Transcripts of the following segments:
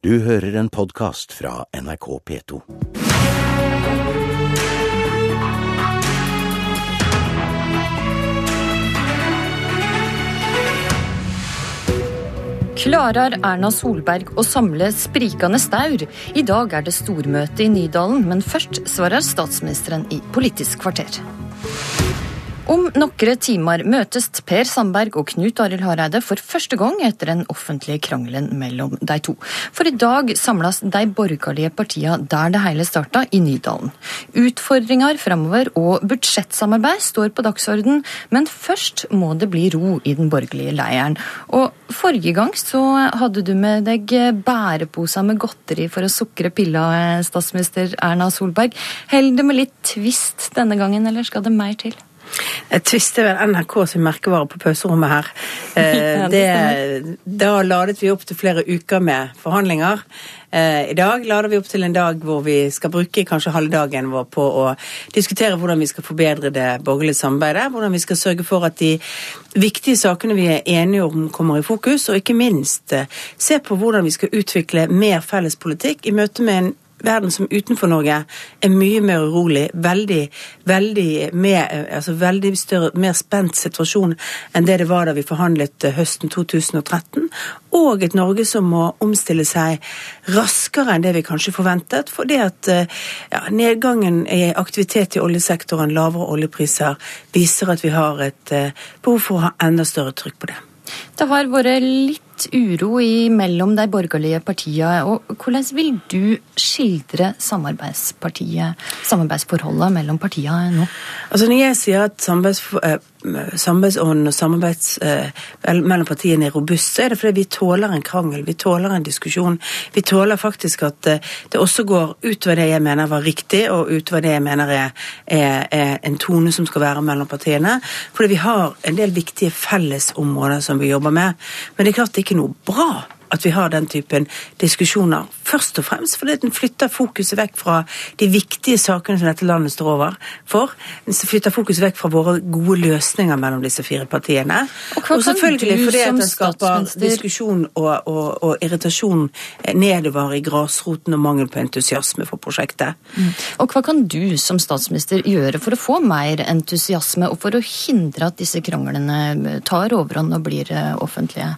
Du hører en podkast fra NRK P2. Klarer Erna Solberg å samle sprikende staur? I dag er det stormøte i Nydalen, men først svarer statsministeren i Politisk kvarter. Om noen timer møtes Per Sandberg og Knut Arild Hareide for første gang etter den offentlige krangelen mellom de to. For i dag samles de borgerlige partiene der det hele starta, i Nydalen. Utfordringer framover og budsjettsamarbeid står på dagsorden, men først må det bli ro i den borgerlige leiren. Og forrige gang så hadde du med deg bæreposer med godteri for å sukre pilla, statsminister Erna Solberg. Holder det med litt tvist denne gangen, eller skal det mer til? Jeg tvister vel NRK sin merkevare på pauserommet her. Eh, det, da ladet vi opp til flere uker med forhandlinger. Eh, I dag lader vi opp til en dag hvor vi skal bruke kanskje halve dagen vår på å diskutere hvordan vi skal forbedre det borgerlige samarbeidet. Hvordan vi skal sørge for at de viktige sakene vi er enige om, kommer i fokus. Og ikke minst eh, se på hvordan vi skal utvikle mer felles politikk i møte med en verden som utenfor Norge er mye mer urolig, veldig, veldig, mer, altså veldig større, mer spent situasjon enn det det var da vi forhandlet eh, høsten 2013. Og et Norge som må omstille seg raskere enn det vi kanskje forventet. Fordi at eh, ja, nedgangen i aktivitet i oljesektoren, lavere oljepriser, viser at vi har et eh, behov for å ha enda større trykk på det. Det har vært litt uro mellom de borgerlige partiene. og Hvordan vil du skildre samarbeidsforholdet mellom partiene nå? Altså Når jeg sier at samarbeidsånden og samarbeids eh, mellom partiene er robust, så er det fordi vi tåler en krangel, vi tåler en diskusjon. Vi tåler faktisk at eh, det også går utover det jeg mener var riktig, og utover det jeg mener er, er, er en tone som skal være mellom partiene. Fordi vi har en del viktige fellesområder som vi jobber med. Men det er klart det ikke noe bra at vi har den typen diskusjoner. Først og fremst fordi den flytter fokuset vekk fra de viktige sakene som dette landet står over for. Den flytter fokuset vekk fra våre gode løsninger mellom disse fire partiene. Og, og selvfølgelig fordi at den skaper diskusjon og, og, og, irritasjon nedover i grasroten og mangel på entusiasme for prosjektet. Mm. Og hva kan du som statsminister gjøre for å få mer entusiasme, og for å hindre at disse kranglene tar overhånd og blir eh, offentlige?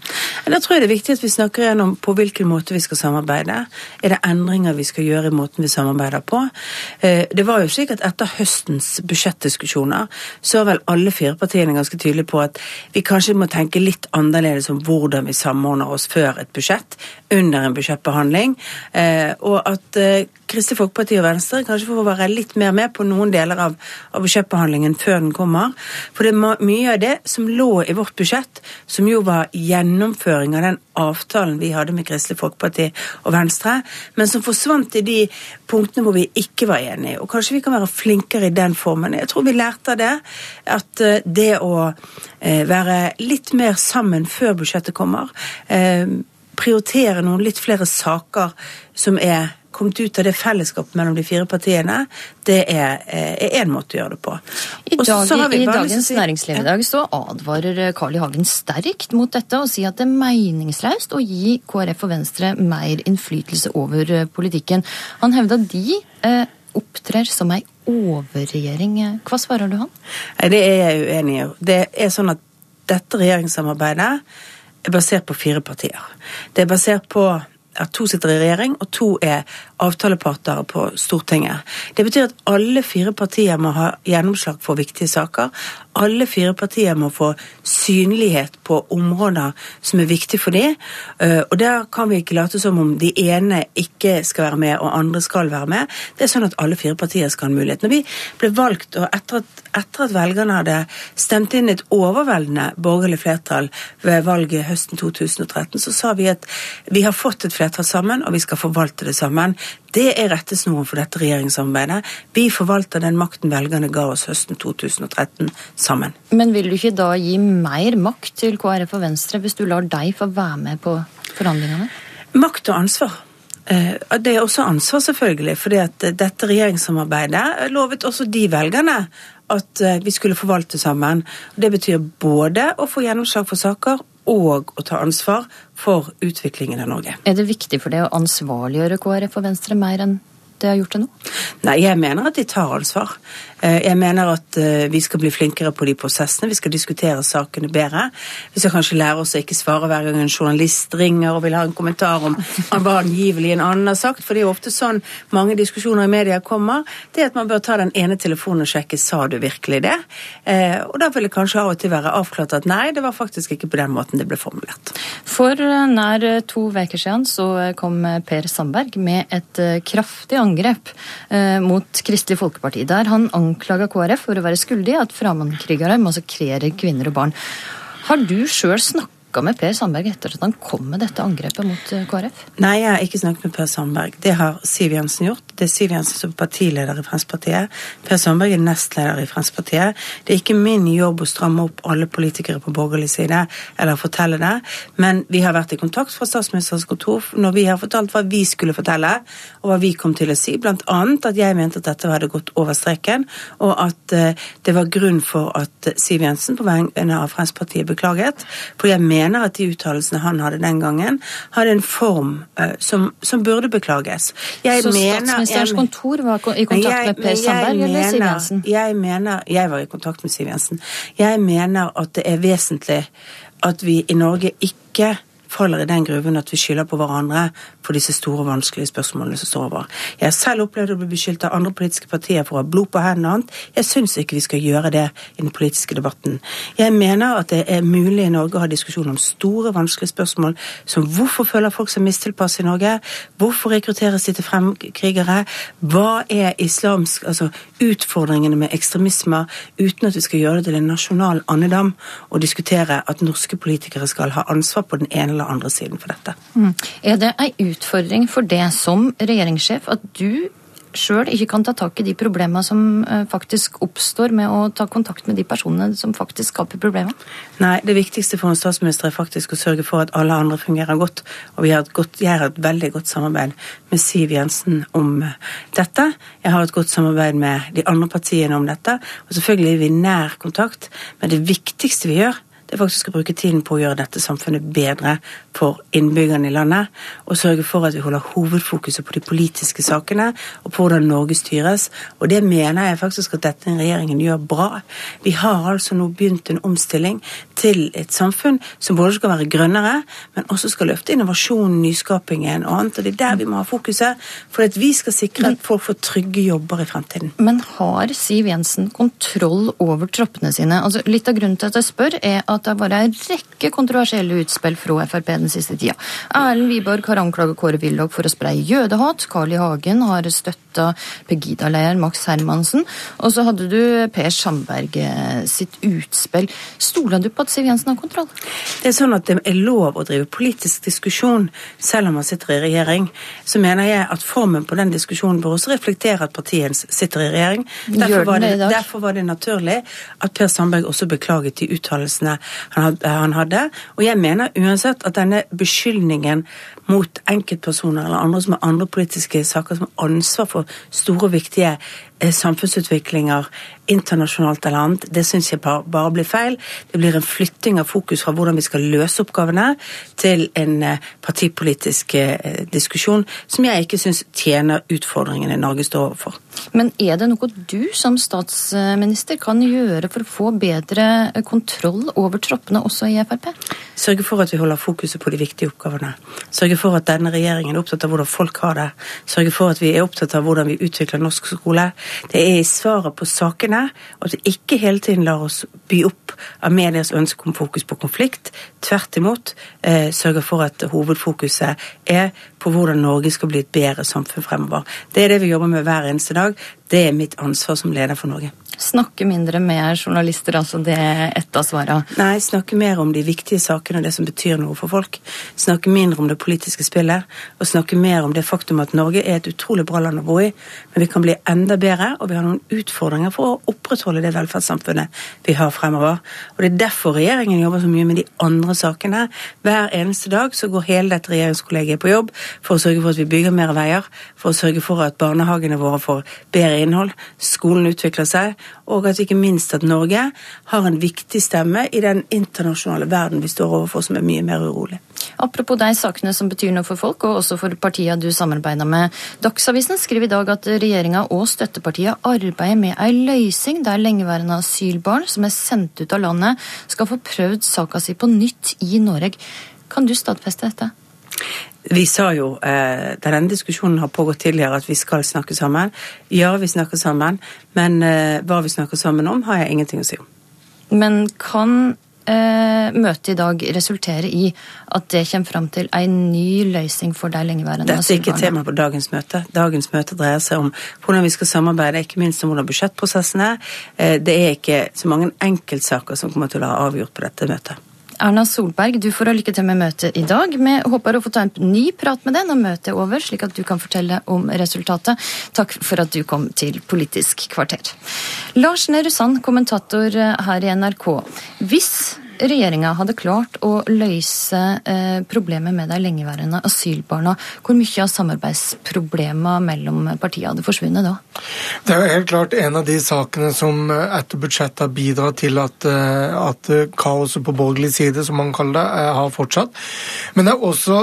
Da tror jeg det er viktig at vi snakker gjennom på hvilken måte vi skal samarbeide. Er det endringer vi skal gjøre i måten vi samarbeider på? Eh, det var jo slik at etter høstens budsjettdiskusjoner så var vel alle fire partiene ganske tydelige på at vi kanskje må tenke litt annerledes om hvordan vi samordner oss før et budsjett, under en budsjettbehandling, eh, og at eh, Kristelig Folkeparti og Venstre kanskje for å være litt mer med på noen deler av, av budsjettbehandlingen før den kommer. For det er mye av det som lå i vårt budsjett, som jo var gjennomføring av den avtalen vi hadde med Kristelig Folkeparti og Venstre, men som forsvant i de punktene hvor vi ikke var enige. Og kanskje vi kan være flinkere i den formen. Jeg tror vi lærte av det. At eh, det å eh, være litt mer sammen før budsjettet kommer, eh, prioritere noen litt flere saker som er kommet ut av det fellesskapet mellom de fire partiene, det er én måte å gjøre det på. I, dag, i Dagens si, Næringsliv i dag så advarer Carl I. Hagen sterkt mot dette og sier at det er meningsløst å gi KrF og Venstre mer innflytelse over eh, politikken. Han hevder de eh, opptrer som ei overregjering. Hva svarer du han? Det er jeg uenig i. Det er sånn at dette regjeringssamarbeidet er basert på fire partier. Det er basert på at to sitter i regjering, og to er avtaleparter på Stortinget. Det betyr at alle fire partier må ha gjennomslag for viktige saker. Alle fire partier må få synlighet på områder som er viktige for dem. Eh, og der kan vi ikke late som om de ene ikke skal være med, og andre skal være med. Det er sånn at alle fire partier skal ha en mulighet. Når vi ble valgt, og etter at, etter at velgerne hadde stemt inn et overveldende borgerlig flertall ved valget høsten 2013, så sa vi at vi har fått et flertall sammen, og vi skal forvalte det sammen. Det er rettesnoren for dette regjeringssamarbeidet. Vi forvalter den makten velgerne ga oss høsten 2013 sammen. Men vil du ikke da gi mer makt til KrF og Venstre hvis du lar deg få være med på forhandlingene? Makt og ansvar. Eh, det er også ansvar, selvfølgelig, fordi at dette regjeringssamarbeidet lovet også de velgerne at eh, vi skulle forvalte sammen. Det betyr både å få gjennomslag for saker og å ta ansvar for utviklingen av Norge. Er det viktig for det å ansvarliggjøre KrF og Venstre mer enn det har gjort det nå? Nei, jeg mener at de tar ansvar. Eh, jeg mener at eh, vi skal bli flinkere på de prosessene, vi skal diskutere sakene bedre. Vi skal kanskje lære oss å ikke svare hver gang en journalist ringer og vil ha en kommentar om hva angivelig en annen har sagt, for det er jo ofte sånn mange diskusjoner i media kommer. Det at man bør ta den ene telefonen og sjekke sa du virkelig det. Eh, og da vil det kanskje av og til være avklart at nei, det var faktisk ikke på den måten det ble formulert. For nær to uker siden så kom Per Sandberg med et kraftig angrep mot Kristelig Folkeparti, der han angrep anklaga KrF for å være skyldig i at fremmedkrigere massakrerer kvinner og barn. Har du sjøl snakka snakka med Per Sandberg etter at han kom med dette angrepet mot eh, KrF? Nei, jeg har ikke snakket med Per Sandberg. Det har Siv Jensen gjort. Det er Siv Jensen som er partileder i Fremskrittspartiet. Per Sandberg er nestleder i Fremskrittspartiet. Det er ikke min jobb å stramme opp alle politikere på borgerlig side eller fortelle det, men vi har vært i kontakt fra statsministerens kontor når vi har fortalt hva vi skulle fortelle, og hva vi kom til å si, blant annet at jeg mente at dette hadde gått over streken, og at uh, det var grunn for at Siv Jensen på vegne av Fremskrittspartiet beklaget. For jeg mener mener at de uttalelsene han hadde den gangen, hadde en form uh, som, som, burde beklages. Jeg Så mener, statsministerens jeg, kontor var i kontakt jeg, med Per Sandberg eller Siv Jensen? Jeg mener, jeg var i kontakt med Siv Jensen. Jeg mener at det er vesentlig at vi i Norge ikke faller i den gruven at vi skylder på hverandre for disse store, vanskelige spørsmålene som står over. Jeg har selv opplevd å bli beskyldt av andre politiske partier for å ha blod på hendene og annet. Jeg syns ikke vi skal gjøre det i den politiske debatten. Jeg mener at det er mulig i Norge å ha diskusjon om store, vanskelige spørsmål som hvorfor føler folk seg mistilpass i Norge, hvorfor rekrutteres de til fremkrigere, hva er islamsk, altså utfordringene med ekstremisme, uten at vi skal gjøre det til en nasjonal andedam og diskutere at norske politikere skal ha ansvar på den ene eller andre siden for dette. Mm. Er det ei utfordring for det som regjeringssjef at du sjøl ikke kan ta tak i de problemene som eh, faktisk oppstår med å ta kontakt med de personene som faktisk skaper problemer? Nei, det viktigste for en statsminister er faktisk å sørge for at alle andre fungerer godt. Og har godt, jeg har et veldig godt samarbeid med Siv Jensen om dette. Jeg har et godt samarbeid med de andre partiene om dette. Og selvfølgelig er vi i nær kontakt. Men det viktigste vi gjør, det er faktisk å bruke tiden på å gjøre dette samfunnet bedre for innbyggerne i landet. Og sørge for at vi holder hovedfokuset på de politiske sakene og på hvordan Norge styres. Og det mener jeg faktisk at dette regjeringen gjør bra. Vi har altså nå begynt en omstilling til et samfunn som både skal være grønnere, men også skal løfte innovasjonen, nyskapingen og annet. Og det er der vi må ha fokuset, for at vi skal sikre at folk får trygge jobber i fremtiden. Men har Siv Jensen kontroll over troppene sine? Altså, litt av grunnen til at jeg spør, er at at det har vært en rekke kontroversielle utspill fra Frp den siste tida. Erlend Wiborg har anklaget Kåre Willoch for å spre jødehat. Carl I. Hagen har støtta Pegida-leiren Max Hermansen. Og så hadde du Per Sandberg eh, sitt utspill. Stoler du på at Siv Jensen har kontroll? Det er sånn at det er lov å drive politisk diskusjon selv om man sitter i regjering. Så mener jeg at formen på den diskusjonen bør også reflektere at partiet sitter i regjering. Derfor var, det, derfor var det naturlig at Per Sandberg også beklaget de uttalelsene han hadde. Og jeg mener uansett at denne beskyldningen mot enkeltpersoner eller andre som har andre politiske saker som har ansvar for store og viktige samfunnsutviklinger internasjonalt eller annet, det syns jeg bare blir feil. Det blir en flytting av fokus fra hvordan vi skal løse oppgavene, til en eh, partipolitisk eh, diskusjon som jeg ikke syns tjener utfordringene Norge står overfor. Men er det noe du som statsminister kan gjøre for å få bedre kontroll over troppene også i Frp? Sørge for at vi holder fokuset på de viktige oppgavene. Sørge for at denne regjeringen er opptatt av hvordan folk har det. Sørge for at vi er opptatt av hvordan vi utvikler norsk skole. Det er i svaret på sakene, og at vi ikke hele tiden lar oss by opp av medias ønske om fokus på konflikt. Tvert imot eh, sørger for at hovedfokuset er på hvordan Norge skal bli et bedre samfunn fremover. Det er det vi jobber med hver eneste dag. Det er mitt ansvar som leder for Norge. Snakke mindre med journalister, altså det ett av svarene? Nei, snakke mer om de viktige sakene og det som betyr noe for folk. Snakke mindre om det politiske spillet, og snakke mer om det faktum at Norge er et utrolig bra land å bo i, men vi kan bli enda bedre, og vi har noen utfordringer for å opprettholde det velferdssamfunnet vi har fremover. Og Det er derfor regjeringen jobber så mye med de andre sakene. Hver eneste dag så går hele dette regjeringskollegiet på jobb for å sørge for at vi bygger mer veier, for å sørge for at barnehagene våre får bedre innhold, skolen utvikler seg, og at ikke minst at Norge har en viktig stemme i den internasjonale verden vi står overfor, som er mye mer urolig. Apropos de sakene som betyr noe for folk, og også for partiene du samarbeider med. Dagsavisen skriver i dag at regjeringa og støttepartiene arbeider med ei løysing der lengeværende asylbarn som er sendt ut av landet, skal få prøvd saka si på nytt i Norge. Kan du stadfeste dette? Vi sa jo eh, denne diskusjonen har pågått tidligere, at vi skal snakke sammen. Ja, vi snakker sammen, men eh, hva vi snakker sammen om, har jeg ingenting å si om. Men kan eh, møtet i dag resultere i at det kommer fram til en ny løsning for de lengeværende Dette er ikke tema på dagens møte. Dagens møte dreier seg om hvordan vi skal samarbeide, ikke minst om hvordan budsjettprosessen er. Eh, det er ikke så mange enkeltsaker som kommer til å være avgjort på dette møtet. Erna Solberg, du får lykke til med møtet i dag. Vi håper å få ta en ny prat med deg når møtet er over, slik at du kan fortelle om resultatet. Takk for at du kom til Politisk kvarter. Lars Nehru Sand, kommentator her i NRK. Hvis regjeringa hadde klart å løse eh, problemet med de lengeværende asylbarna, hvor mye av samarbeidsproblemene mellom partiene hadde forsvunnet da? Det er helt klart en av de sakene som eh, etter budsjettet har bidratt til at, eh, at kaoset på borgerlig side, som man kaller det, har fortsatt. Men det er også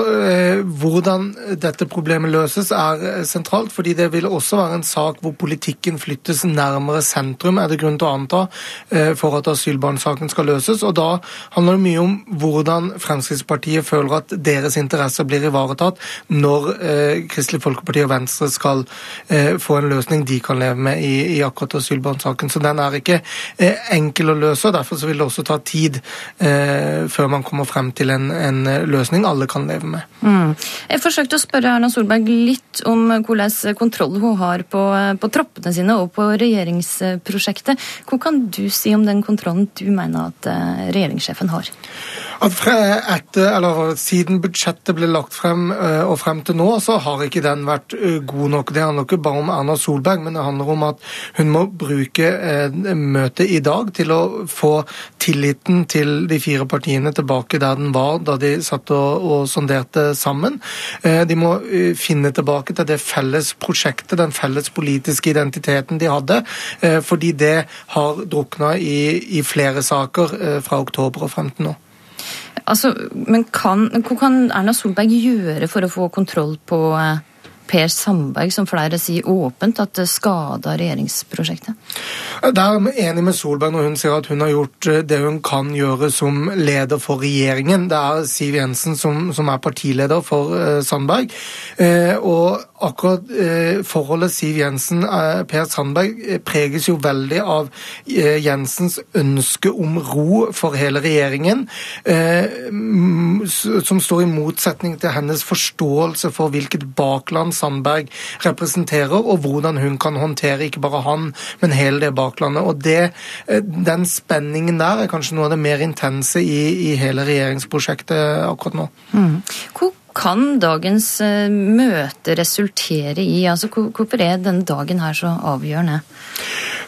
hvordan dette problemet løses, er sentralt. fordi det vil også være en sak hvor politikken flyttes nærmere sentrum, er det grunn til å anta, for at asylbarnsaken skal løses. og Da handler det mye om hvordan Fremskrittspartiet føler at deres interesser blir ivaretatt når eh, Kristelig Folkeparti og Venstre skal eh, få en løsning de kan leve med i, i akkurat asylbarnsaken. Så den er ikke eh, enkel å løse, og derfor vil det også ta tid eh, før man kommer frem til en, en løsning alle kan leve med. Mm. Jeg forsøkte å spørre Erna Solberg litt om hvordan kontroll hun har på, på troppene sine og på regjeringsprosjektet. Hva kan du si om den kontrollen du mener at eh, regjeringssjefen har? Etter, eller Siden budsjettet ble lagt frem eh, og frem til nå, så har ikke den vært eh, god nok. Det handler ikke bare om Erna Solberg, men det handler om at hun må bruke møtet i dag til å få tilliten til de fire partiene tilbake der den var da de satt og, og sonderte sammen. De må finne tilbake til det felles prosjektet, den felles politiske identiteten de hadde, fordi det har drukna i, i flere saker fra oktober og frem til nå. Altså, men kan, Hva kan Erna Solberg gjøre for å få kontroll på eh, Per Sandberg, som flere sier åpent at det skader regjeringsprosjektet? Der er enig med Solberg når hun sier at hun har gjort eh, det hun kan gjøre som leder for regjeringen. Det er Siv Jensen som, som er partileder for uh, Sandberg. Uh, og akkurat forholdet Siv Jensen-Per Sandberg preges jo veldig av Jensens ønske om ro for hele regjeringen, som står i motsetning til hennes forståelse for hvilket bakland Sandberg representerer, og hvordan hun kan håndtere ikke bare han, men hele det baklandet. Og det, eh, Den spenningen der er kanskje noe av det mer intense i, i hele regjeringsprosjektet akkurat nå. Mm. Hvor kan dagens eh, møte resultere i? Altså, hvorfor er denne dagen her så avgjørende?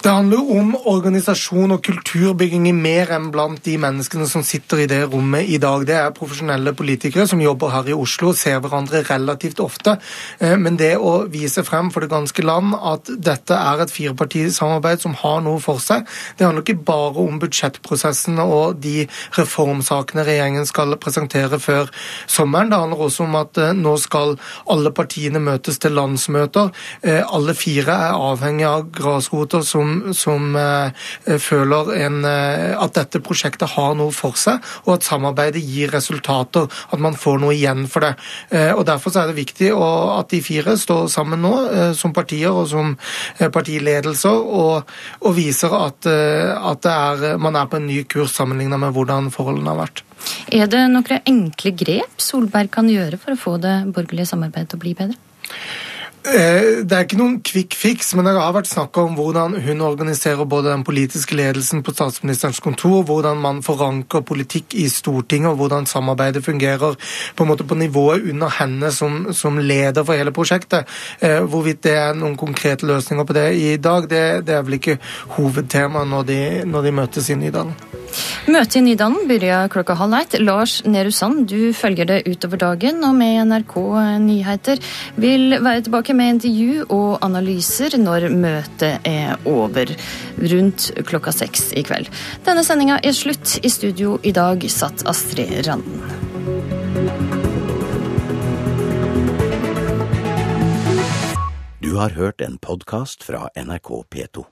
Det handler om organisasjon og kulturbygging i mer enn blant de menneskene som sitter i det rommet i dag. Det er profesjonelle politikere som jobber her i Oslo, ser hverandre relativt ofte. Eh, men det å vise frem for det ganske land at dette er et firepartisamarbeid som har noe for seg, det handler ikke bare om budsjettprosessen og de reformsakene regjeringen skal presentere før sommeren. Det handler også om at eh, nå skal alle partiene møtes til landsmøter. Eh, alle fire er avhengig av grasroter som som, eh, føler en, eh, at dette prosjektet har noe for seg, og at samarbeidet gir resultater. At man får noe igjen for det. Eh, og Derfor er det viktig at de fire står sammen nå som partier og som partiledelser og, og viser at, at er, man er på en ny kurs sammenlignet med hvordan forholdene har vært. Er det noen enkle grep Solberg kan gjøre for å få det borgerlige samarbeidet til å bli bedre? Eh, det er ikke noen quick fix, men det har vært snakk om hvordan hun organiserer både den politiske ledelsen på statsministerens kontor, hvordan man forankrer politikk i Stortinget, og hvordan samarbeidet fungerer på en måte på nivået under henne som, som leder for hele prosjektet. Eh, hvorvidt det er noen konkrete løsninger på det i dag, det, det er vel ikke hovedtema når de, når de møtes i Nydalen. Møtet i Nydalen begynner klokka halv ett. Lars Nehru Sand, du følger det utover dagen, og med NRK Nyheter vil være tilbake med intervju og analyser når møtet er over, rundt klokka seks i kveld. Denne sendinga er slutt. I studio i dag satt Astrid Randen. Du har hørt en podkast fra NRK P2.